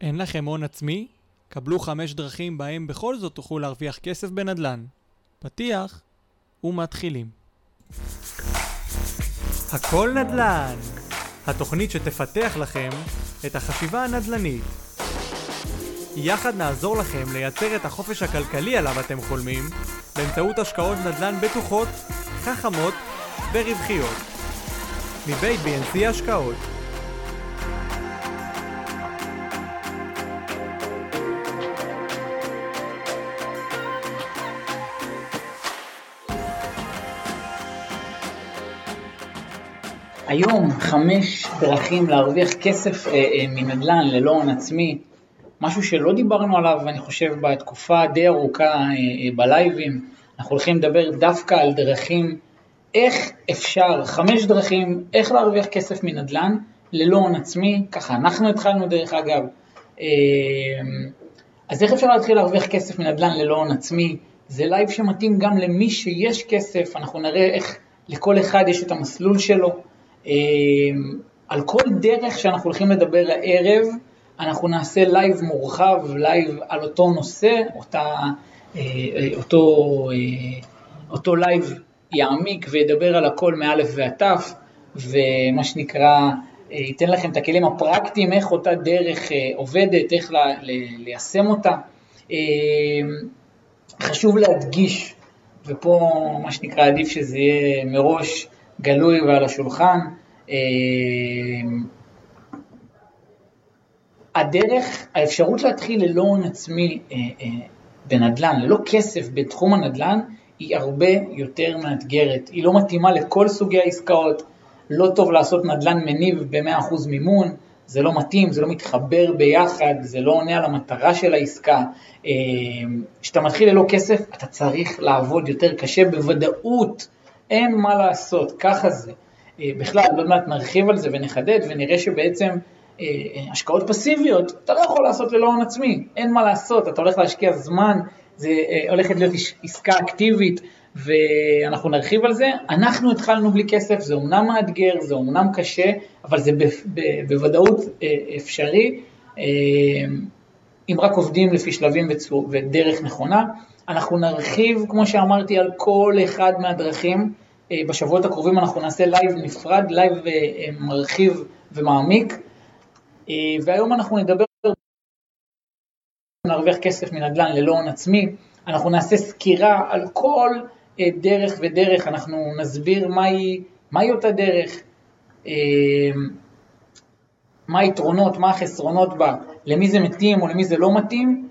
אין לכם הון עצמי? קבלו חמש דרכים בהם בכל זאת תוכלו להרוויח כסף בנדל"ן. פתיח ומתחילים. הכל נדל"ן! התוכנית שתפתח לכם את החשיבה הנדל"נית. יחד נעזור לכם לייצר את החופש הכלכלי עליו אתם חולמים באמצעות השקעות נדל"ן בטוחות, חכמות ורווחיות. מבית BNC השקעות היום חמש דרכים להרוויח כסף אה, אה, מנדל"ן ללא הון עצמי, משהו שלא דיברנו עליו אני חושב בתקופה די ארוכה אה, אה, בלייבים, אנחנו הולכים לדבר דווקא על דרכים, איך אפשר, חמש דרכים, איך להרוויח כסף מנדל"ן ללא הון עצמי, ככה אנחנו התחלנו דרך אגב, אה, אז איך אפשר להתחיל להרוויח כסף מנדל"ן ללא הון עצמי? זה לייב שמתאים גם למי שיש כסף, אנחנו נראה איך לכל אחד יש את המסלול שלו. אמ, על כל דרך שאנחנו הולכים לדבר הערב, אנחנו נעשה לייב מורחב, לייב על אותו נושא, אותה, אה, אה, אותו, אה, אותו לייב יעמיק וידבר על הכל מאלף ועד תף, ומה שנקרא, ייתן לכם את הכלים הפרקטיים, איך אותה דרך עובדת, איך ליישם אותה. אמ, חשוב להדגיש, ופה מה שנקרא עדיף שזה יהיה מראש, גלוי ועל השולחן. אה, הדרך, האפשרות להתחיל ללא הון עצמי אה, אה, בנדל"ן, ללא כסף בתחום הנדל"ן, היא הרבה יותר מאתגרת. היא לא מתאימה לכל סוגי העסקאות, לא טוב לעשות נדל"ן מניב ב-100% מימון, זה לא מתאים, זה לא מתחבר ביחד, זה לא עונה על המטרה של העסקה. כשאתה מתחיל ללא כסף, אתה צריך לעבוד יותר קשה בוודאות. אין מה לעשות, ככה זה. אה, בכלל, עוד מעט נרחיב על זה ונחדד ונראה שבעצם אה, אה, השקעות פסיביות, אתה לא יכול לעשות ללא הון עצמי, אין מה לעשות, אתה הולך להשקיע זמן, זה הולכת להיות עסקה אקטיבית ואנחנו נרחיב על זה. אנחנו התחלנו בלי כסף, זה אומנם מאתגר, זה אומנם קשה, אבל זה בוודאות אפשרי, אם רק עובדים לפי שלבים ודרך נכונה. אנחנו נרחיב, כמו שאמרתי, על כל אחד מהדרכים. אה, בשבועות הקרובים אנחנו נעשה לייב נפרד, לייב אה, מרחיב ומעמיק. אה, והיום אנחנו נדבר נרוויח כסף מנדל"ן ללא הון עצמי. אנחנו נעשה סקירה על כל דרך ודרך, אנחנו נסביר מהי, מהי אותה דרך, מה היתרונות, מה החסרונות בה, למי זה מתאים או למי זה לא מתאים,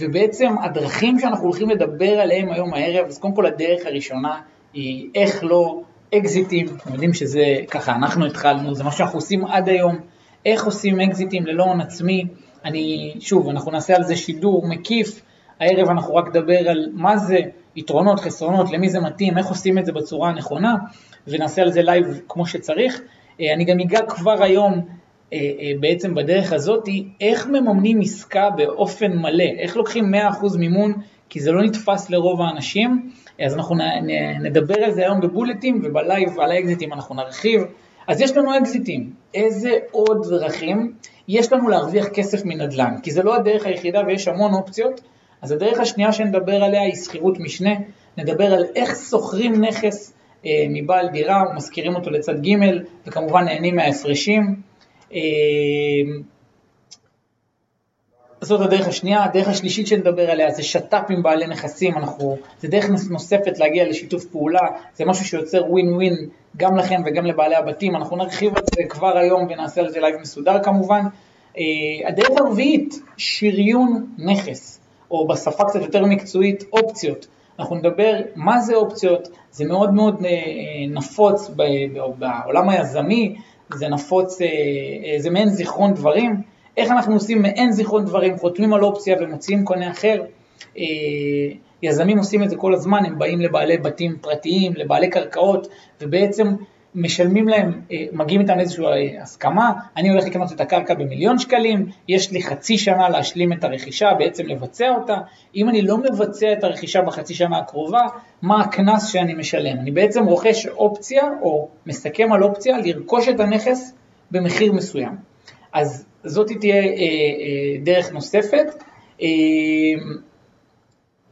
ובעצם הדרכים שאנחנו הולכים לדבר עליהם היום הערב, אז קודם כל הדרך הראשונה היא איך לא אקזיטים, אתם יודעים שזה ככה אנחנו התחלנו, זה מה שאנחנו עושים עד היום, איך עושים אקזיטים ללא הון עצמי, אני, שוב, אנחנו נעשה על זה שידור מקיף, הערב אנחנו רק נדבר על מה זה יתרונות, חסרונות, למי זה מתאים, איך עושים את זה בצורה הנכונה, ונעשה על זה לייב כמו שצריך. אה, אני גם אגע כבר היום בעצם בדרך הזאת, איך מממנים עסקה באופן מלא, איך לוקחים 100% מימון, כי זה לא נתפס לרוב האנשים, אז אנחנו נדבר על זה היום בבולטים ובלייב על האקזיטים אנחנו נרחיב. אז יש לנו אקזיטים, איזה עוד דרכים יש לנו להרוויח כסף מנדל"ן? כי זה לא הדרך היחידה ויש המון אופציות, אז הדרך השנייה שנדבר עליה היא שכירות משנה, נדבר על איך שוכרים נכס אה, מבעל דירה ומשכירים אותו לצד ג' וכמובן נהנים מההפרשים. אה, זאת הדרך השנייה, הדרך השלישית שנדבר עליה זה שת"פ עם בעלי נכסים, אנחנו, זה דרך נוספת להגיע לשיתוף פעולה, זה משהו שיוצר ווין ווין גם לכם וגם לבעלי הבתים, אנחנו נרחיב על זה כבר היום ונעשה על זה לייב מסודר כמובן. אה, הדרך הרביעית, שריון נכס, או בשפה קצת יותר מקצועית, אופציות. אנחנו נדבר מה זה אופציות, זה מאוד מאוד אה, נפוץ בעולם היזמי, זה נפוץ, אה, זה מעין זיכרון דברים. איך אנחנו עושים מעין זיכרון דברים, חותמים על אופציה ומוציאים קונה אחר. אה, יזמים עושים את זה כל הזמן, הם באים לבעלי בתים פרטיים, לבעלי קרקעות, ובעצם משלמים להם, אה, מגיעים איתם לאיזושהי אה, הסכמה, אני הולך לקנות את הקרקע במיליון שקלים, יש לי חצי שנה להשלים את הרכישה, בעצם לבצע אותה, אם אני לא מבצע את הרכישה בחצי שנה הקרובה, מה הקנס שאני משלם? אני בעצם רוכש אופציה, או מסכם על אופציה, לרכוש את הנכס במחיר מסוים. אז זאת תהיה אה, דרך נוספת.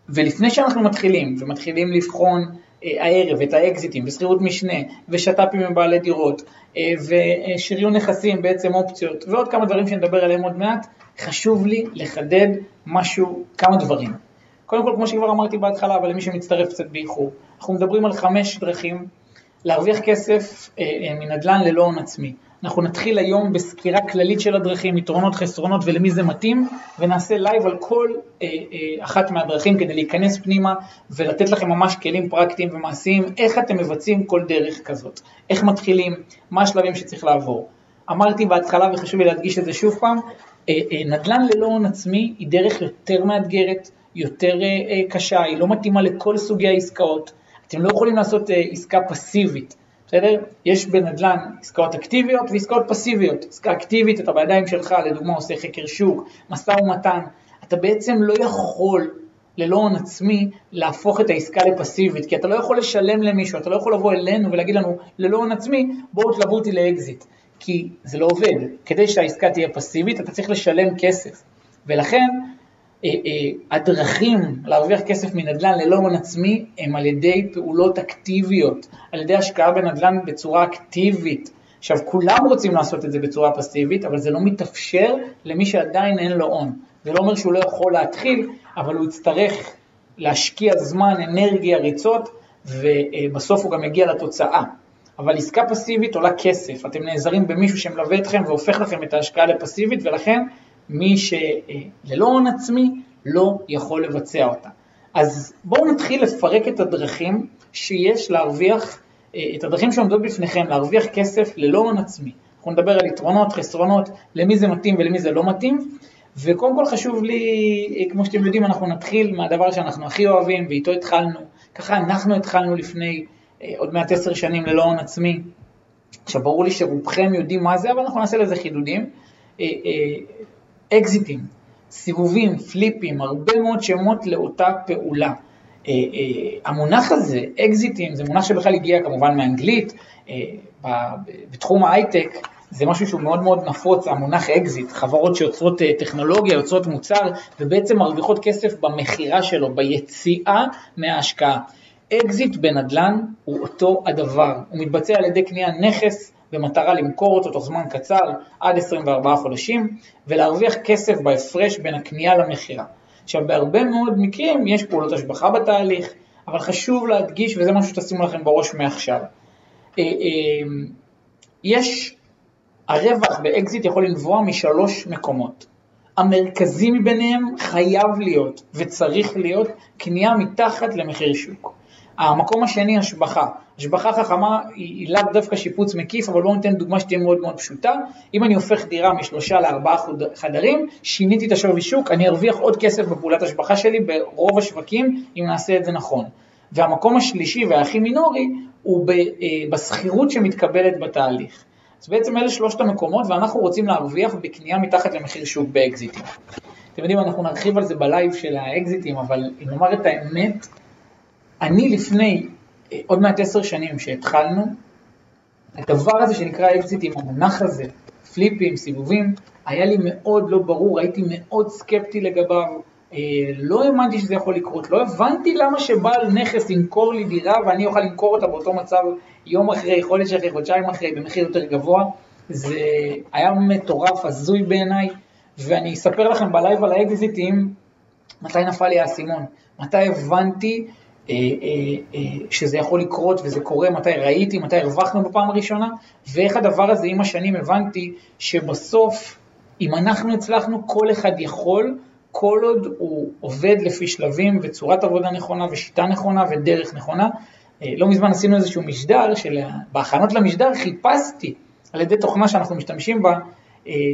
ולפני שאנחנו מתחילים, ומתחילים לבחון הערב את האקזיטים ושכירות משנה ושת"פים עם בעלי דירות אה, ושריון נכסים בעצם אופציות ועוד כמה דברים שנדבר עליהם עוד מעט, חשוב לי לחדד משהו, כמה דברים. קודם כל, כמו שכבר אמרתי בהתחלה, אבל למי שמצטרף קצת באיחור, אנחנו מדברים על חמש דרכים להרוויח כסף אה, מנדל"ן ללא הון עצמי. אנחנו נתחיל היום בסקירה כללית של הדרכים, יתרונות, חסרונות ולמי זה מתאים, ונעשה לייב על כל אה, אה, אחת מהדרכים כדי להיכנס פנימה ולתת לכם ממש כלים פרקטיים ומעשיים, איך אתם מבצעים כל דרך כזאת, איך מתחילים, מה השלבים שצריך לעבור. אמרתי בהתחלה וחשוב לי להדגיש את זה שוב פעם, אה, אה, נדל"ן ללא הון עצמי היא דרך יותר מאתגרת, יותר אה, אה, קשה, היא לא מתאימה לכל סוגי העסקאות. אתם לא יכולים לעשות אה, עסקה פסיבית. בסדר? יש בנדל"ן עסקאות אקטיביות ועסקאות פסיביות. עסקה אקטיבית, אתה בידיים שלך, לדוגמה עושה חקר שוק, משא ומתן, אתה בעצם לא יכול ללא הון עצמי להפוך את העסקה לפסיבית, כי אתה לא יכול לשלם למישהו, אתה לא יכול לבוא אלינו ולהגיד לנו ללא הון עצמי, בואו תלוו אותי לאקזיט, כי זה לא עובד. כדי שהעסקה תהיה פסיבית אתה צריך לשלם כסף, ולכן הדרכים להרוויח כסף מנדל"ן ללא הון עצמי הם על ידי פעולות אקטיביות, על ידי השקעה בנדל"ן בצורה אקטיבית. עכשיו, כולם רוצים לעשות את זה בצורה פסיבית, אבל זה לא מתאפשר למי שעדיין אין לו הון. זה לא אומר שהוא לא יכול להתחיל, אבל הוא יצטרך להשקיע זמן, אנרגיה, ריצות, ובסוף הוא גם יגיע לתוצאה. אבל עסקה פסיבית עולה כסף, אתם נעזרים במישהו שמלווה אתכם והופך לכם את ההשקעה לפסיבית, ולכן מי שללא הון עצמי לא יכול לבצע אותה. אז בואו נתחיל לפרק את הדרכים שיש להרוויח, את הדרכים שעומדות בפניכם להרוויח כסף ללא הון עצמי. אנחנו נדבר על יתרונות, חסרונות, למי זה מתאים ולמי זה לא מתאים. וקודם כל חשוב לי, כמו שאתם יודעים, אנחנו נתחיל מהדבר שאנחנו הכי אוהבים ואיתו התחלנו. ככה אנחנו התחלנו לפני אה, עוד מעט עשר שנים ללא הון עצמי. עכשיו ברור לי שרובכם יודעים מה זה, אבל אנחנו נעשה לזה חידודים. אקזיטים, סיבובים, פליפים, הרבה מאוד שמות לאותה פעולה. אה, אה, המונח הזה, אקזיטים, זה מונח שבכלל הגיע כמובן מאנגלית, אה, בתחום ההייטק זה משהו שהוא מאוד מאוד נפוץ, המונח אקזיט, חברות שיוצרות טכנולוגיה, יוצרות מוצר, ובעצם מרוויחות כסף במכירה שלו, ביציאה מההשקעה. אקזיט בנדל"ן הוא אותו הדבר, הוא מתבצע על ידי קניית נכס במטרה למכור אותו תוך זמן קצר, עד 24 חודשים, ולהרוויח כסף בהפרש בין הקנייה למכירה. עכשיו, בהרבה מאוד מקרים יש פעולות השבחה בתהליך, אבל חשוב להדגיש, וזה משהו שתשימו לכם בראש מעכשיו. אה, אה, יש, הרווח באקזיט יכול לנבוע משלוש מקומות. המרכזי מביניהם חייב להיות וצריך להיות קנייה מתחת למחיר שוק. המקום השני, השבחה. השבחה חכמה היא לאו דווקא שיפוץ מקיף, אבל בואו ניתן דוגמה שתהיה מאוד מאוד פשוטה. אם אני הופך דירה משלושה לארבעה חדרים, שיניתי את השווי שוק, אני ארוויח עוד כסף בפעולת השבחה שלי ברוב השווקים, אם נעשה את זה נכון. והמקום השלישי והכי מינורי הוא אה, בשכירות שמתקבלת בתהליך. אז בעצם אלה שלושת המקומות, ואנחנו רוצים להרוויח בקנייה מתחת למחיר שוק באקזיטים. אתם יודעים, אנחנו נרחיב על זה בלייב של האקזיטים, אבל אם נאמר את האמת, אני לפני אה, עוד מעט עשר שנים שהתחלנו, הדבר הזה שנקרא אקזיטים, המונח הזה, פליפים, סיבובים, היה לי מאוד לא ברור, הייתי מאוד סקפטי לגביו, אה, לא האמנתי שזה יכול לקרות, לא הבנתי למה שבעל נכס ימכור לי דירה ואני אוכל למכור אותה באותו מצב יום אחרי, חודש אחרי, חודשיים אחרי, במחיר יותר גבוה, זה היה מטורף, הזוי בעיניי, ואני אספר לכם בלייב על האקזיטים מתי נפל לי האסימון, מתי הבנתי שזה יכול לקרות וזה קורה, מתי ראיתי, מתי הרווחנו בפעם הראשונה, ואיך הדבר הזה עם השנים הבנתי שבסוף, אם אנחנו הצלחנו, כל אחד יכול, כל עוד הוא עובד לפי שלבים וצורת עבודה נכונה ושיטה נכונה ודרך נכונה. לא מזמן עשינו איזשהו משדר, בהכנות למשדר חיפשתי על ידי תוכנה שאנחנו משתמשים בה,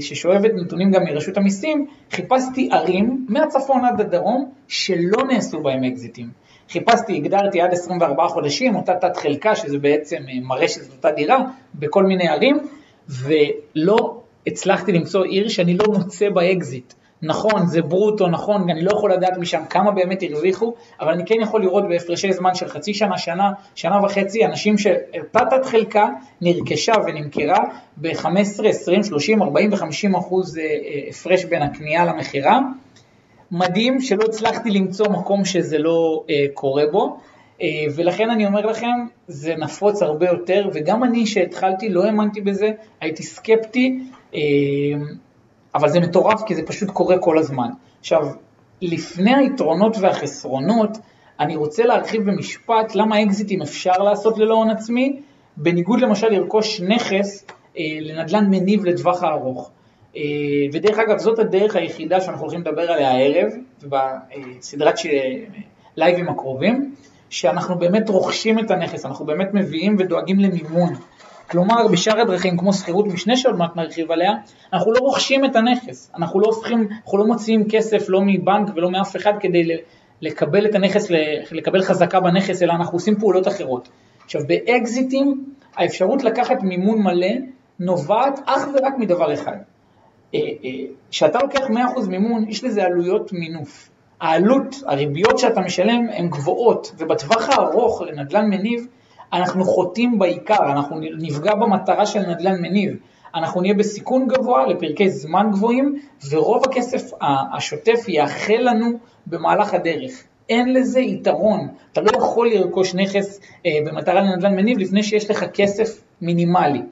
ששואבת נתונים גם מרשות המיסים, חיפשתי ערים מהצפון עד הדרום שלא נעשו בהם אקזיטים. חיפשתי, הגדרתי עד 24 חודשים, אותה תת חלקה, שזה בעצם אה, מראה שזו אותה דירה, בכל מיני ערים, ולא הצלחתי למצוא עיר שאני לא מוצא בה אקזיט. נכון, זה ברוטו, נכון, אני לא יכול לדעת משם כמה באמת הרוויחו, אבל אני כן יכול לראות בהפרשי זמן של חצי שנה, שנה, שנה וחצי, אנשים שתת חלקה נרכשה ונמכרה ב-15, 20, 30, 40 ו-50 אחוז אה, אה, הפרש בין הקנייה למכירה. מדהים שלא הצלחתי למצוא מקום שזה לא אה, קורה בו, אה, ולכן אני אומר לכם, זה נפוץ הרבה יותר, וגם אני שהתחלתי לא האמנתי בזה, הייתי סקפטי, אה, אבל זה מטורף כי זה פשוט קורה כל הזמן. עכשיו, לפני היתרונות והחסרונות, אני רוצה להרחיב במשפט למה אקזיטים אפשר לעשות ללא הון עצמי, בניגוד למשל לרכוש נכס אה, לנדל"ן מניב לטווח הארוך. אה, ודרך אגב, זאת הדרך היחידה שאנחנו הולכים לדבר עליה הערב, בסדרת ש... לייבים הקרובים, שאנחנו באמת רוכשים את הנכס, אנחנו באמת מביאים ודואגים למימון. כלומר, בשאר הדרכים, כמו שכירות משנה שעוד מעט נרחיב עליה, אנחנו לא רוכשים את הנכס, אנחנו לא הופכים, אנחנו לא מוציאים כסף לא מבנק ולא מאף אחד כדי לקבל את הנכס, לקבל חזקה בנכס, אלא אנחנו עושים פעולות אחרות. עכשיו, באקזיטים, האפשרות לקחת מימון מלא נובעת אך ורק מדבר אחד. אה, אה, כשאתה לוקח 100% מימון, יש לזה עלויות מינוף. העלות, הריביות שאתה משלם הן גבוהות, ובטווח הארוך לנדל"ן מניב, אנחנו חוטאים בעיקר, אנחנו נפגע במטרה של נדל"ן מניב. אנחנו נהיה בסיכון גבוה לפרקי זמן גבוהים, ורוב הכסף השוטף יאחל לנו במהלך הדרך. אין לזה יתרון, אתה לא יכול לרכוש נכס אה, במטרה לנדל"ן מניב לפני שיש לך כסף מינימלי.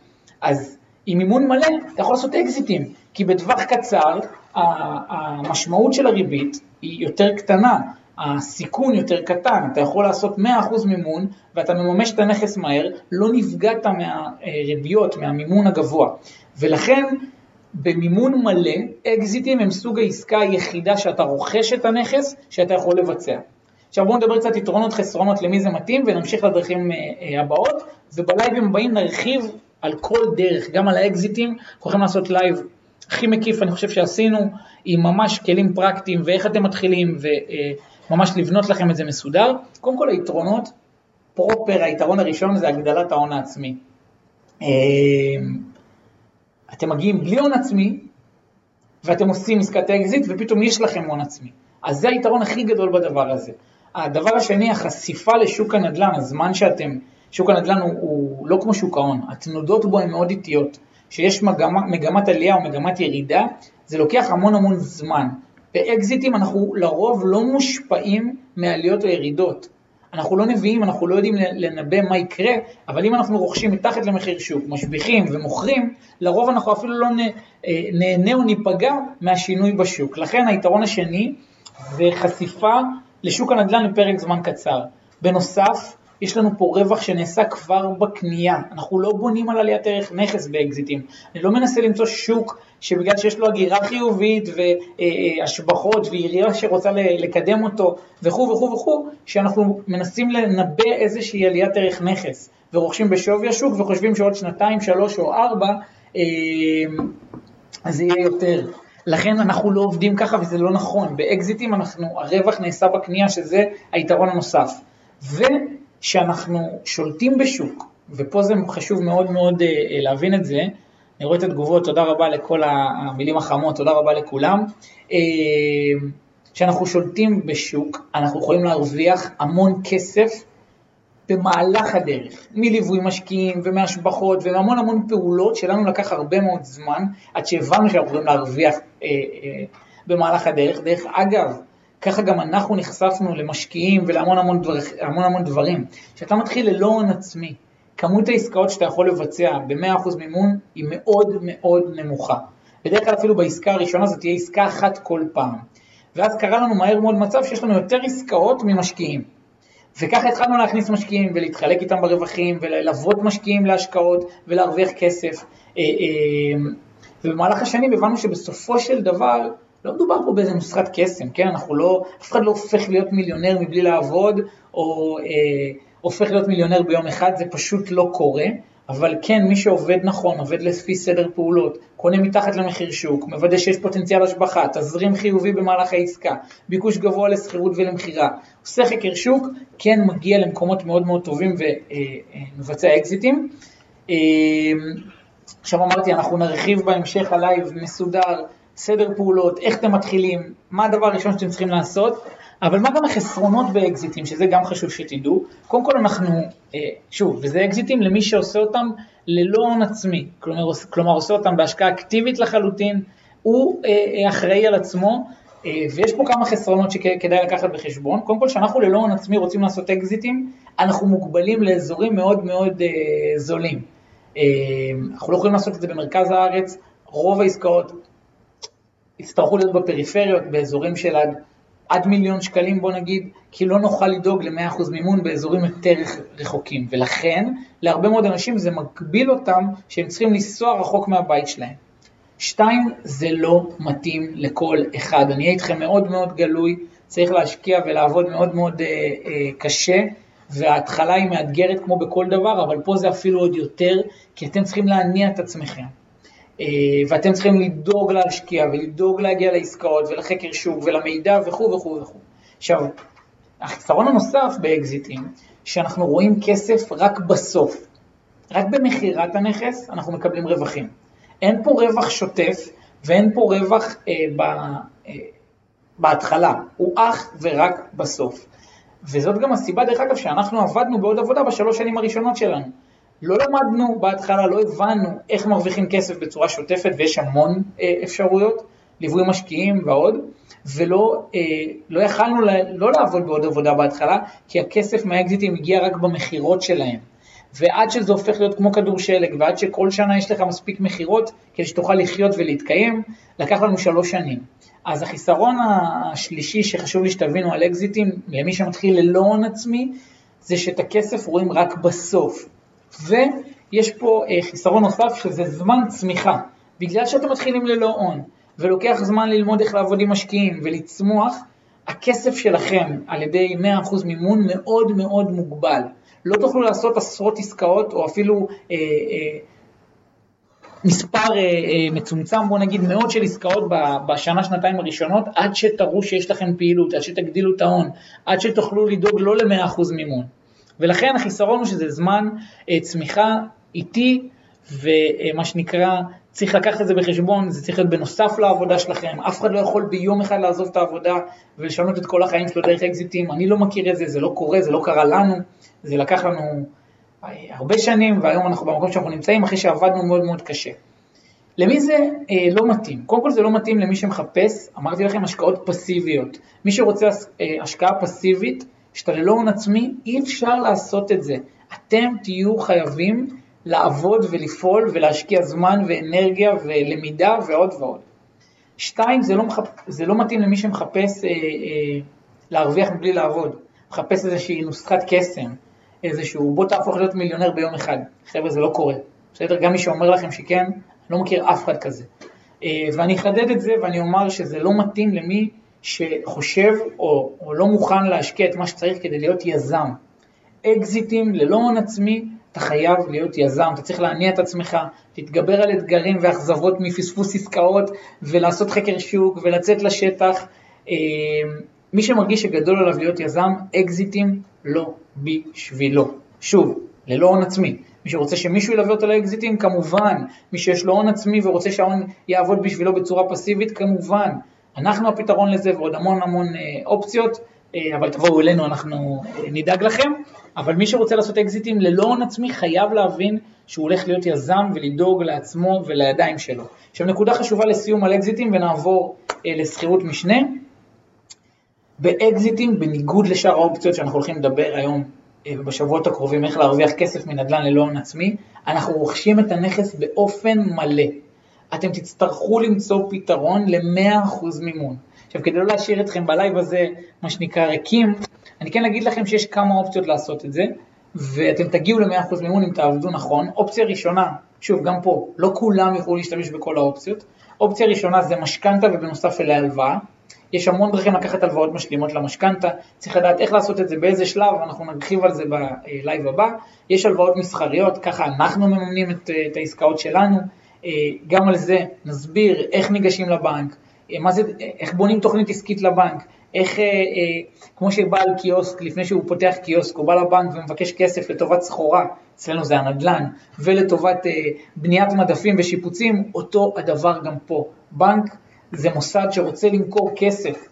אז עם מימון מלא אתה יכול לעשות אקזיטים, כי בטווח קצר המשמעות של הריבית היא יותר קטנה, הסיכון יותר קטן, אתה יכול לעשות 100% מימון ואתה מממש את הנכס מהר, לא נפגעת מהריביות, מהמימון הגבוה. ולכן במימון מלא, אקזיטים הם סוג העסקה היחידה שאתה רוכש את הנכס שאתה יכול לבצע. עכשיו בואו נדבר קצת יתרונות חסרונות למי זה מתאים ונמשיך לדרכים אה, אה, הבאות ובלייבים הבאים נרחיב על כל דרך, גם על האקזיטים, אנחנו יכולים לעשות לייב הכי מקיף אני חושב שעשינו, עם ממש כלים פרקטיים ואיך אתם מתחילים וממש לבנות לכם את זה מסודר. קודם כל היתרונות, פרופר, היתרון הראשון זה הגדלת ההון העצמי. אמ, אתם מגיעים בלי הון עצמי ואתם עושים עסקת אקזיט ופתאום יש לכם הון עצמי. אז זה היתרון הכי גדול בדבר הזה. הדבר השני, החשיפה לשוק הנדל"ן, הזמן שאתם, שוק הנדל"ן הוא, הוא לא כמו שוק ההון, התנודות בו הן מאוד איטיות. כשיש מגמה, מגמת עלייה או מגמת ירידה, זה לוקח המון המון זמן. באקזיטים אנחנו לרוב לא מושפעים מעליות או ירידות. אנחנו לא נביאים, אנחנו לא יודעים לנבא מה יקרה, אבל אם אנחנו רוכשים מתחת למחיר שוק, משביחים ומוכרים, לרוב אנחנו אפילו לא אה, נהנה או ניפגע מהשינוי בשוק. לכן היתרון השני זה חשיפה לשוק הנדל"ן לפרק זמן קצר. בנוסף, יש לנו פה רווח שנעשה כבר בקנייה, אנחנו לא בונים על עליית ערך נכס באקזיטים, אני לא מנסה למצוא שוק שבגלל שיש לו הגירה חיובית והשבחות ועירייה שרוצה לקדם אותו וכו' וכו' וכו', שאנחנו מנסים לנבא איזושהי עליית ערך נכס ורוכשים בשווי השוק וחושבים שעוד שנתיים, שלוש או ארבע אה, אז יהיה יותר. לכן אנחנו לא עובדים ככה וזה לא נכון, באקזיטים אנחנו, הרווח נעשה בקנייה שזה היתרון הנוסף. שאנחנו שולטים בשוק, ופה זה חשוב מאוד מאוד אה, אה, להבין את זה, אני רואה את התגובות, תודה רבה לכל המילים החמות, תודה רבה לכולם. אה, כשאנחנו שולטים בשוק, אנחנו יכולים להרוויח המון כסף במהלך הדרך, מליווי משקיעים ומהשבחות ומהמון המון פעולות שלנו לקח הרבה מאוד זמן עד שהבנו שאנחנו יכולים להרוויח אה, אה, במהלך הדרך. דרך אגב, ככה גם אנחנו נחשפנו למשקיעים ולהמון המון, דבר, המון המון דברים. כשאתה מתחיל ללא הון עצמי, כמות העסקאות שאתה יכול לבצע ב-100% מימון היא מאוד מאוד נמוכה. בדרך כלל אפילו בעסקה הראשונה זאת תהיה עסקה אחת כל פעם. ואז קרה לנו מהר מאוד מצב שיש לנו יותר עסקאות ממשקיעים. וככה התחלנו להכניס משקיעים ולהתחלק איתם ברווחים וללוות משקיעים להשקעות ולהרוויח כסף. אה, אה, ובמהלך השנים הבנו שבסופו של דבר לא מדובר פה באיזה נוסחת קסם, כן? אנחנו לא, אף אחד לא הופך להיות מיליונר מבלי לעבוד, או אה, הופך להיות מיליונר ביום אחד, זה פשוט לא קורה. אבל כן, מי שעובד נכון, עובד לפי סדר פעולות, קונה מתחת למחיר שוק, מוודא שיש פוטנציאל השבחה, תזרים חיובי במהלך העסקה, ביקוש גבוה לשכירות ולמכירה, עושה חקר שוק, כן מגיע למקומות מאוד מאוד טובים ומבצע אה, אה, אקזיטים. אה, עכשיו אמרתי, אנחנו נרחיב בהמשך הלייב מסודר סדר פעולות, איך אתם מתחילים, מה הדבר הראשון שאתם צריכים לעשות, אבל מה גם החסרונות באקזיטים, שזה גם חשוב שתדעו. קודם כל אנחנו, אה, שוב, וזה אקזיטים למי שעושה אותם ללא הון עצמי, כלומר, כלומר עושה אותם בהשקעה אקטיבית לחלוטין, הוא אה, אה, אחראי על עצמו, ויש פה כמה חסרונות שכדאי לקחת בחשבון. קודם כל, כשאנחנו ללא הון עצמי רוצים לעשות אקזיטים, אנחנו מוגבלים לאזורים מאוד מאוד זולים. אנחנו לא יכולים לעשות את זה במרכז הארץ, רוב העסקאות יצטרכו להיות בפריפריות, באזורים של עד עד מיליון שקלים בוא נגיד, כי לא נוכל לדאוג ל-100% מימון באזורים יותר רחוקים, ולכן להרבה מאוד אנשים זה מגביל אותם שהם צריכים לנסוע רחוק מהבית שלהם. שתיים, זה לא מתאים לכל אחד. אני אהיה איתכם מאוד מאוד גלוי, צריך להשקיע ולעבוד מאוד מאוד אה, אה, קשה, וההתחלה היא מאתגרת כמו בכל דבר, אבל פה זה אפילו עוד יותר, כי אתם צריכים להניע את עצמכם. אה, ואתם צריכים לדאוג להשקיע ולדאוג להגיע לעסקאות ולחקר שוק ולמידע וכו' וכו' וכו'. עכשיו, החיסרון הנוסף באקזיטים, שאנחנו רואים כסף רק בסוף. רק במכירת הנכס אנחנו מקבלים רווחים. אין פה רווח שוטף ואין פה רווח אה, ב, אה, בהתחלה, הוא אך ורק בסוף. וזאת גם הסיבה, דרך אגב, שאנחנו עבדנו בעוד עבודה בשלוש שנים הראשונות שלנו. לא למדנו בהתחלה, לא הבנו איך מרוויחים כסף בצורה שוטפת, ויש המון אה, אפשרויות, ליווי משקיעים ועוד, ולא אה, לא יכלנו לה, לא לעבוד בעוד עבודה בהתחלה, כי הכסף מהאקזיטים הגיע רק במכירות שלהם. ועד שזה הופך להיות כמו כדור שלג, ועד שכל שנה יש לך מספיק מכירות כדי שתוכל לחיות ולהתקיים, לקח לנו שלוש שנים. אז החיסרון השלישי שחשוב לי שתבינו על אקזיטים, למי שמתחיל ללא הון עצמי, זה שאת הכסף רואים רק בסוף. ויש פה אה, חיסרון נוסף שזה זמן צמיחה. בגלל שאתם מתחילים ללא הון, ולוקח זמן ללמוד איך לעבוד עם משקיעים ולצמוח, הכסף שלכם על ידי 100% מימון מאוד מאוד מוגבל. לא תוכלו לעשות עשרות עסקאות או אפילו אה, אה, מספר אה, אה, מצומצם, בוא נגיד מאות של עסקאות בשנה, שנתיים הראשונות, עד שתראו שיש לכם פעילות, עד שתגדילו את ההון, עד שתוכלו לדאוג לא ל-100% מימון. ולכן החיסרון הוא שזה זמן אה, צמיחה איטי, ומה שנקרא, צריך לקחת את זה בחשבון, זה צריך להיות בנוסף לעבודה שלכם, אף אחד לא יכול ביום אחד לעזוב את העבודה ולשנות את כל החיים שלו דרך אקזיטים, אני לא מכיר את זה, זה לא קורה, זה לא קרה לנו, זה לקח לנו אה, הרבה שנים, והיום אנחנו במקום שאנחנו נמצאים אחרי שעבדנו מאוד מאוד קשה. למי זה אה, לא מתאים? קודם כל זה לא מתאים למי שמחפש, אמרתי לכם, השקעות פסיביות. מי שרוצה אה, השקעה פסיבית, ללא הון עצמי, אי אפשר לעשות את זה. אתם תהיו חייבים לעבוד ולפעול ולהשקיע זמן ואנרגיה ולמידה ועוד ועוד. שתיים, זה לא, מחפ... זה לא מתאים למי שמחפש אה, אה, להרוויח בלי לעבוד, מחפש איזושהי נוסחת קסם, איזשהו בוא תהפוך להיות מיליונר ביום אחד. חבר'ה, זה לא קורה. בסדר? גם מי שאומר לכם שכן, אני לא מכיר אף אחד כזה. אה, ואני אחדד את זה ואני אומר שזה לא מתאים למי שחושב או, או לא מוכן להשקיע את מה שצריך כדי להיות יזם. אקזיטים ללא הון עצמי, אתה חייב להיות יזם, אתה צריך להניע את עצמך, להתגבר על אתגרים ואכזבות מפספוס עסקאות ולעשות חקר שוק ולצאת לשטח. אה, מי שמרגיש שגדול עליו להיות יזם, אקזיטים לא בשבילו. שוב, ללא הון עצמי. מי שרוצה שמישהו ילווה אותו לאקזיטים, כמובן. מי שיש לו הון עצמי ורוצה שההון יעבוד בשבילו בצורה פסיבית, כמובן. אנחנו הפתרון לזה ועוד המון המון אה, אופציות, אה, אבל תבואו אלינו, אנחנו אה, נדאג לכם. אבל מי שרוצה לעשות אקזיטים ללא הון עצמי חייב להבין שהוא הולך להיות יזם ולדאוג לעצמו ולידיים שלו. עכשיו נקודה חשובה לסיום על אקזיטים ונעבור לשכירות משנה. באקזיטים, בניגוד לשאר האופציות שאנחנו הולכים לדבר היום בשבועות הקרובים, איך להרוויח כסף מנדל"ן ללא הון עצמי, אנחנו רוכשים את הנכס באופן מלא. אתם תצטרכו למצוא פתרון ל-100% מימון. עכשיו, כדי לא להשאיר אתכם בלייב הזה, מה שנקרא ריקים, אני כן אגיד לכם שיש כמה אופציות לעשות את זה, ואתם תגיעו ל-100% מימון אם תעבדו נכון. אופציה ראשונה, שוב, גם פה, לא כולם יוכלו להשתמש בכל האופציות. אופציה ראשונה זה משכנתה ובנוסף אליה הלוואה. יש המון דרכים לקחת הלוואות משלימות למשכנתה, צריך לדעת איך לעשות את זה, באיזה שלב, אנחנו נרחיב על זה בלייב הבא. יש הלוואות מסחריות, ככה אנחנו מממנים את, את העסקאות שלנו. אה, גם על זה נסביר איך ניגשים לבנק, אה, מה זה, איך בונים תוכנית עסקית לבנק, איך, אה, כמו שבעל קיוסק, לפני שהוא פותח קיוסק, הוא בא לבנק ומבקש כסף לטובת סחורה, אצלנו זה הנדל"ן, ולטובת בניית מדפים ושיפוצים, אותו הדבר גם פה. בנק זה מוסד שרוצה למכור כסף,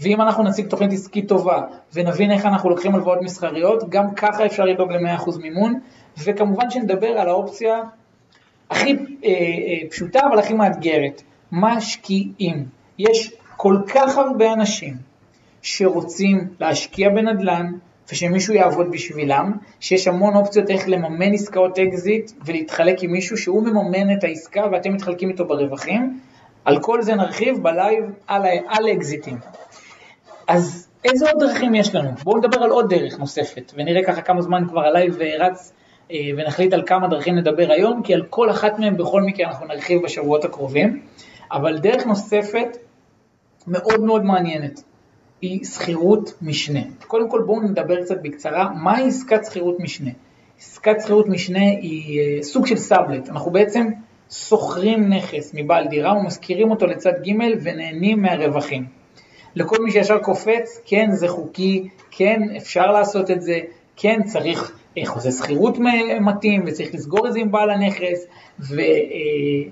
ואם אנחנו נציג תוכנית עסקית טובה ונבין איך אנחנו לוקחים הלוואות מסחריות, גם ככה אפשר לדאוג ל-100% מימון, וכמובן שנדבר על האופציה הכי אה, אה, פשוטה אבל הכי מאתגרת, משקיעים. יש כל כך הרבה אנשים שרוצים להשקיע בנדל"ן ושמישהו יעבוד בשבילם, שיש המון אופציות איך לממן עסקאות אקזיט ולהתחלק עם מישהו שהוא מממן את העסקה ואתם מתחלקים איתו ברווחים. על כל זה נרחיב בלייב על, על אקזיטים. אז איזה עוד דרכים יש לנו? בואו נדבר על עוד דרך נוספת, ונראה ככה כמה זמן כבר הלייב רץ, אה, ונחליט על כמה דרכים נדבר היום, כי על כל אחת מהן בכל מקרה אנחנו נרחיב בשבועות הקרובים. אבל דרך נוספת מאוד מאוד מעניינת, היא שכירות משנה. קודם כל בואו נדבר קצת בקצרה, מהי עסקת שכירות משנה? עסקת שכירות משנה היא אה, סוג של סאבלט, אנחנו בעצם שוכרים נכס מבעל דירה ומשכירים אותו לצד ג' ונהנים מהרווחים. לכל מי שישר קופץ, כן זה חוקי, כן אפשר לעשות את זה, כן צריך אה, חוזה שכירות מתאים וצריך לסגור את זה עם בעל הנכס, ו, אה,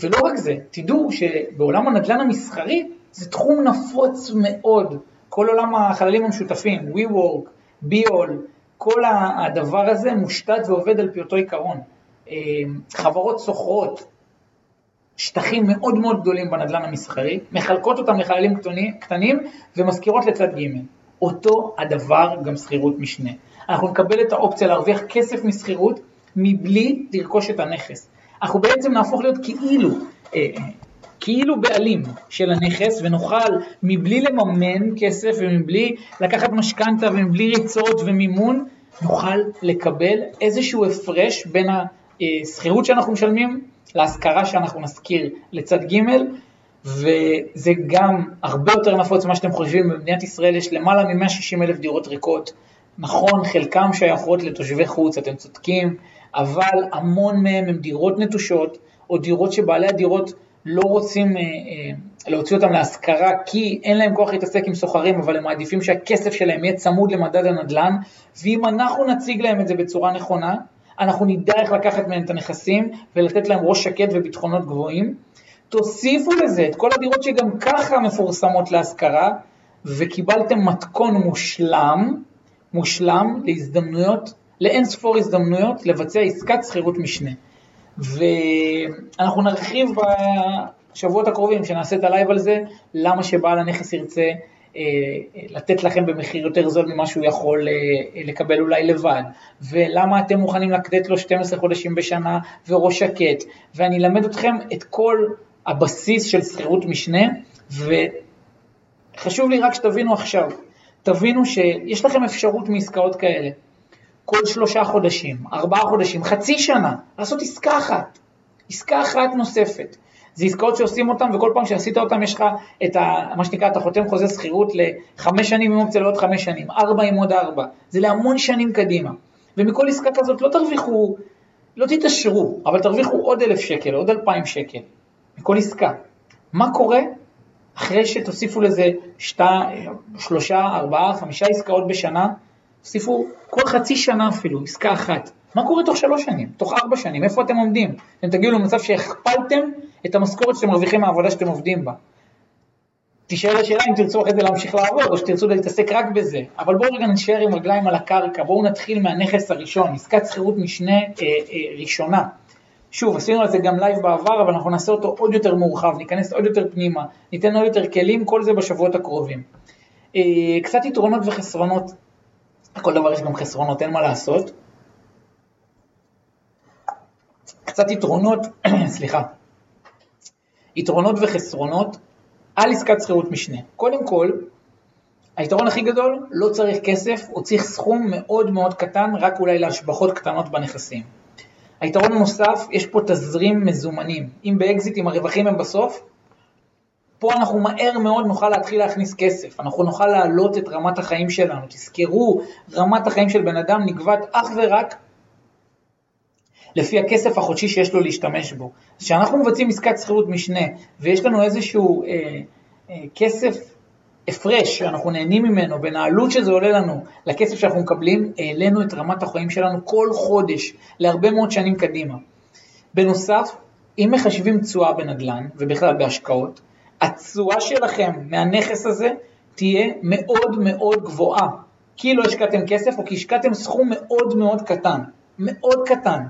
ולא רק זה, תדעו שבעולם הנדל"ן המסחרי זה תחום נפוץ מאוד, כל עולם החללים המשותפים, WeWork, ביול, כל הדבר הזה מושתת ועובד על פי אותו עיקרון. אה, חברות סוחרות שטחים מאוד מאוד גדולים בנדל"ן המסחרי, מחלקות אותם לחללים קטנים ומשכירות לצד ג'. אותו הדבר גם שכירות משנה. אנחנו נקבל את האופציה להרוויח כסף משכירות מבלי לרכוש את הנכס. אנחנו בעצם נהפוך להיות כאילו, אה, כאילו בעלים של הנכס ונוכל מבלי לממן כסף ומבלי לקחת משכנתה ומבלי ריצות ומימון, נוכל לקבל איזשהו הפרש בין השכירות שאנחנו משלמים להשכרה שאנחנו נשכיר לצד ג' וזה גם הרבה יותר נפוץ ממה שאתם חושבים, במדינת ישראל יש למעלה מ-160 אלף דירות ריקות, נכון, חלקם שייכות לתושבי חוץ, אתם צודקים, אבל המון מהם הם דירות נטושות, או דירות שבעלי הדירות לא רוצים אה, אה, להוציא אותם להשכרה כי אין להם כוח להתעסק עם סוחרים, אבל הם מעדיפים שהכסף שלהם יהיה צמוד למדד הנדל"ן, ואם אנחנו נציג להם את זה בצורה נכונה, אנחנו נדע איך לקחת מהם את הנכסים ולתת להם ראש שקט וביטחונות גבוהים. תוסיפו לזה את כל הדירות שגם ככה מפורסמות להשכרה, וקיבלתם מתכון מושלם, מושלם להזדמנויות, לאין ספור הזדמנויות לבצע עסקת שכירות משנה. ואנחנו נרחיב בשבועות הקרובים, שנעשה את הלייב על זה, למה שבעל הנכס ירצה אה, לתת לכם במחיר יותר זול ממה שהוא יכול אה, לקבל אולי לבד, ולמה אתם מוכנים לתת לו 12 חודשים בשנה וראש שקט, ואני אלמד אתכם את כל הבסיס של שכירות משנה, וחשוב לי רק שתבינו עכשיו, תבינו שיש לכם אפשרות מעסקאות כאלה. כל שלושה חודשים, ארבעה חודשים, חצי שנה, לעשות עסקה אחת, עסקה אחת נוספת. זה עסקאות שעושים אותן, וכל פעם שעשית אותן יש לך את ה, מה שנקרא, אתה חותם חוזה שכירות לחמש שנים עם אופציה לעוד חמש שנים, ארבע עם עוד ארבע, זה להמון שנים קדימה. ומכל עסקה כזאת לא תרוויחו, לא תתעשרו, אבל תרוויחו עוד אלף שקל, עוד אלפיים שקל, מכל עסקה. מה קורה אחרי שתוסיפו לזה שתה, שלושה, ארבעה, חמישה עסקאות בשנה, תוסיפו כל חצי שנה אפילו, עסקה אחת. מה קורה תוך שלוש שנים, תוך ארבע שנים, איפה אתם עומדים? אתם תגיעו למצב שהכפלתם את המשכורת שאתם מרוויחים מהעבודה שאתם עובדים בה. תישאר השאלה אם תרצו אחרי זה להמשיך לעבוד או שתרצו להתעסק רק בזה, אבל בואו רגע נשאר עם רגליים על הקרקע, בואו נתחיל מהנכס הראשון, עסקת שכירות משנה אה, אה, ראשונה. שוב, עשינו על זה גם לייב בעבר, אבל אנחנו נעשה אותו עוד יותר מורחב, ניכנס עוד יותר פנימה, ניתן עוד יותר כלים, כל זה בשבועות הקרובים. אה, קצת יתרונות וחסרונות, לכל דבר יש גם חסרונות, אין מה לעשות. קצת יתרונות, סליחה, יתרונות וחסרונות על עסקת שכירות משנה. קודם כל, היתרון הכי גדול, לא צריך כסף, הוא צריך סכום מאוד מאוד קטן, רק אולי להשבחות קטנות בנכסים. היתרון הנוסף, יש פה תזרים מזומנים. אם באקזיטים הרווחים הם בסוף, פה אנחנו מהר מאוד נוכל להתחיל להכניס כסף, אנחנו נוכל להעלות את רמת החיים שלנו. תזכרו, רמת החיים של בן אדם נקבעת אך ורק לפי הכסף החודשי שיש לו להשתמש בו. כשאנחנו מבצעים עסקת שכירות משנה ויש לנו איזשהו אה, אה, כסף הפרש שאנחנו נהנים ממנו בין העלות שזה עולה לנו לכסף שאנחנו מקבלים, העלינו את רמת החיים שלנו כל חודש להרבה מאוד שנים קדימה. בנוסף, אם מחשבים תשואה בנדל"ן ובכלל בהשקעות, התשואה שלכם מהנכס הזה תהיה מאוד מאוד גבוהה. כי לא השקעתם כסף או כי השקעתם סכום מאוד מאוד קטן, מאוד קטן.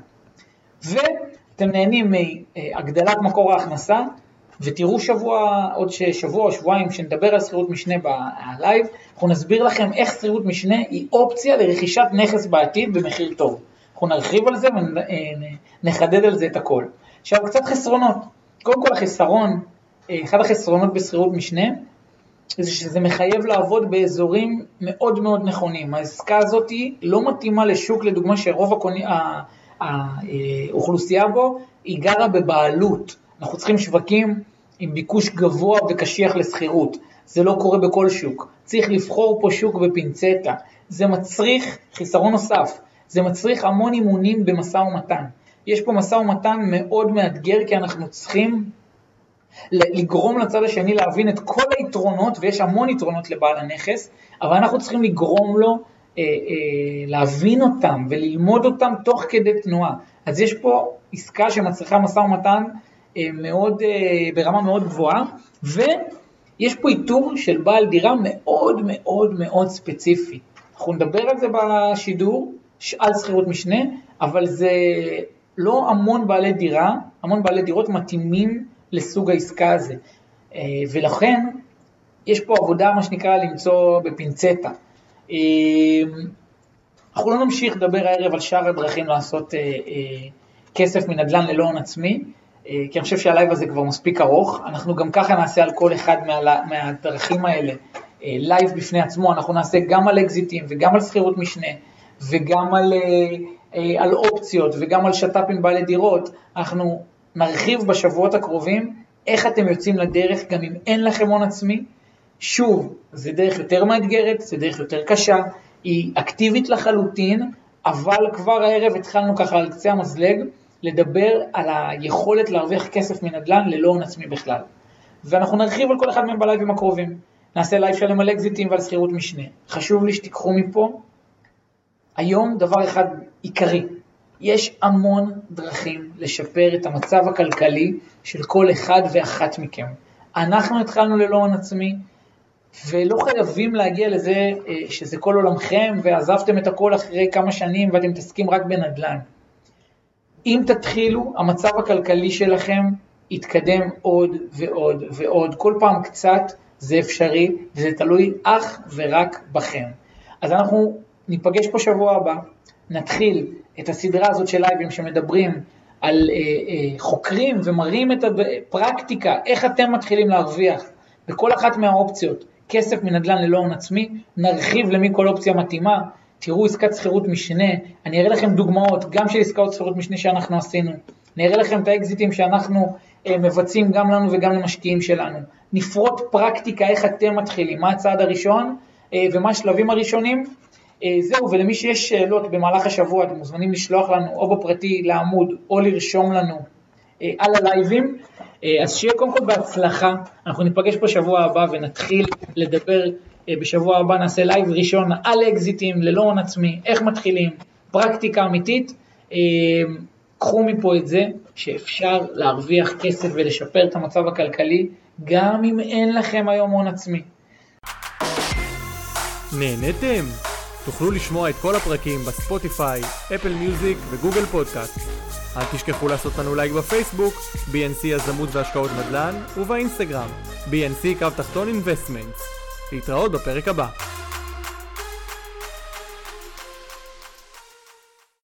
ואתם נהנים מהגדלת מקור ההכנסה, ותראו שבוע, עוד שבוע או שבועיים, שנדבר על שכירות משנה בלייב, אנחנו נסביר לכם איך שכירות משנה היא אופציה לרכישת נכס בעתיד במחיר טוב. אנחנו נרחיב על זה ונחדד על זה את הכל. עכשיו קצת חסרונות. קודם כל החסרון, אחד החסרונות בשכירות משנה, זה שזה מחייב לעבוד באזורים מאוד מאוד נכונים. העסקה הזאת לא מתאימה לשוק, לדוגמה, שרוב הקוני, האוכלוסייה בו היא גרה בבעלות. אנחנו צריכים שווקים עם ביקוש גבוה וקשיח לשכירות. זה לא קורה בכל שוק. צריך לבחור פה שוק בפינצטה. זה מצריך, חיסרון נוסף, זה מצריך המון אימונים במשא ומתן. יש פה משא ומתן מאוד מאתגר כי אנחנו צריכים לגרום לצד השני להבין את כל היתרונות, ויש המון יתרונות לבעל הנכס, אבל אנחנו צריכים לגרום לו אה, אה, להבין אותם וללמוד אותם תוך כדי תנועה. אז יש פה עסקה שמצריכה משא ומתן מאוד, אה, ברמה מאוד גבוהה, ויש פה איתור של בעל דירה מאוד מאוד מאוד ספציפי. אנחנו נדבר על זה בשידור, על שכירות משנה, אבל זה לא המון בעלי דירה, המון בעלי דירות מתאימים לסוג העסקה הזה. אה, ולכן יש פה עבודה, מה שנקרא, למצוא בפינצטה. אה, אנחנו לא נמשיך לדבר הערב על שאר הדרכים לעשות אה, כסף מנדל"ן ללא הון עצמי, כי אני חושב שהלייב הזה כבר מספיק ארוך. אנחנו גם ככה נעשה על כל אחד מה, מהדרכים האלה לייב בפני עצמו, אנחנו נעשה גם על אקזיטים וגם על שכירות משנה וגם על, על אופציות וגם על שת"פים בעלי דירות. אנחנו נרחיב בשבועות הקרובים איך אתם יוצאים לדרך גם אם אין לכם הון עצמי. שוב, זה דרך יותר מאתגרת, זה דרך יותר קשה, היא אקטיבית לחלוטין, אבל כבר הערב התחלנו ככה על קצה המזלג לדבר על היכולת להרוויח כסף מנדל"ן ללא הון עצמי בכלל. ואנחנו נרחיב על כל אחד מהם בלייבים הקרובים. נעשה לייב שלם על אקזיטים ועל שכירות משנה. חשוב לי שתיקחו מפה היום דבר אחד עיקרי, יש המון דרכים לשפר את המצב הכלכלי של כל אחד ואחת מכם. אנחנו התחלנו ללא הון עצמי, ולא חייבים להגיע לזה אה, שזה כל עולמכם ועזבתם את הכל אחרי כמה שנים ואתם מתעסקים רק בנדל"ן. אם תתחילו, המצב הכלכלי שלכם יתקדם עוד ועוד ועוד. כל פעם קצת זה אפשרי, וזה תלוי אך ורק בכם. אז אנחנו ניפגש פה שבוע הבא, נתחיל את הסדרה הזאת של לייבים שמדברים על אה, אה, חוקרים ומראים את הפרקטיקה, איך אתם מתחילים להרוויח בכל אחת מהאופציות כסף מנדל"ן ללא הון עצמי, נרחיב למי כל אופציה מתאימה, תראו עסקת שכירות משנה, אני אראה לכם דוגמאות גם של עסקאות שכירות משנה שאנחנו עשינו, אני אראה לכם את האקזיטים שאנחנו אה, מבצעים גם לנו וגם למשקיעים שלנו, נפרוט פרקטיקה איך אתם מתחילים, מה הצעד הראשון אה, ומה השלבים הראשונים, אה, זהו, ולמי שיש שאלות במהלך השבוע, אתם מוזמנים לשלוח לנו או בפרטי לעמוד או לרשום לנו אה, על הלייבים. אה, אז שיהיה קודם כל בהצלחה, אנחנו ניפגש בשבוע הבא ונתחיל לדבר בשבוע הבא, נעשה לייב ראשון על אקזיטים, ללא הון עצמי, איך מתחילים, פרקטיקה אמיתית. קחו מפה את זה שאפשר להרוויח כסף ולשפר את המצב הכלכלי, גם אם אין לכם היום הון עצמי. נהנתם? תוכלו לשמוע את כל הפרקים ב Spotify, Apple Music ו Google Podcast. אל תשכחו לעשות לנו לייק בפייסבוק, BNC יזמות והשקעות נדל"ן, ובאינסטגרם, BNC קו תחתון אינבסטמנטס. להתראות בפרק הבא.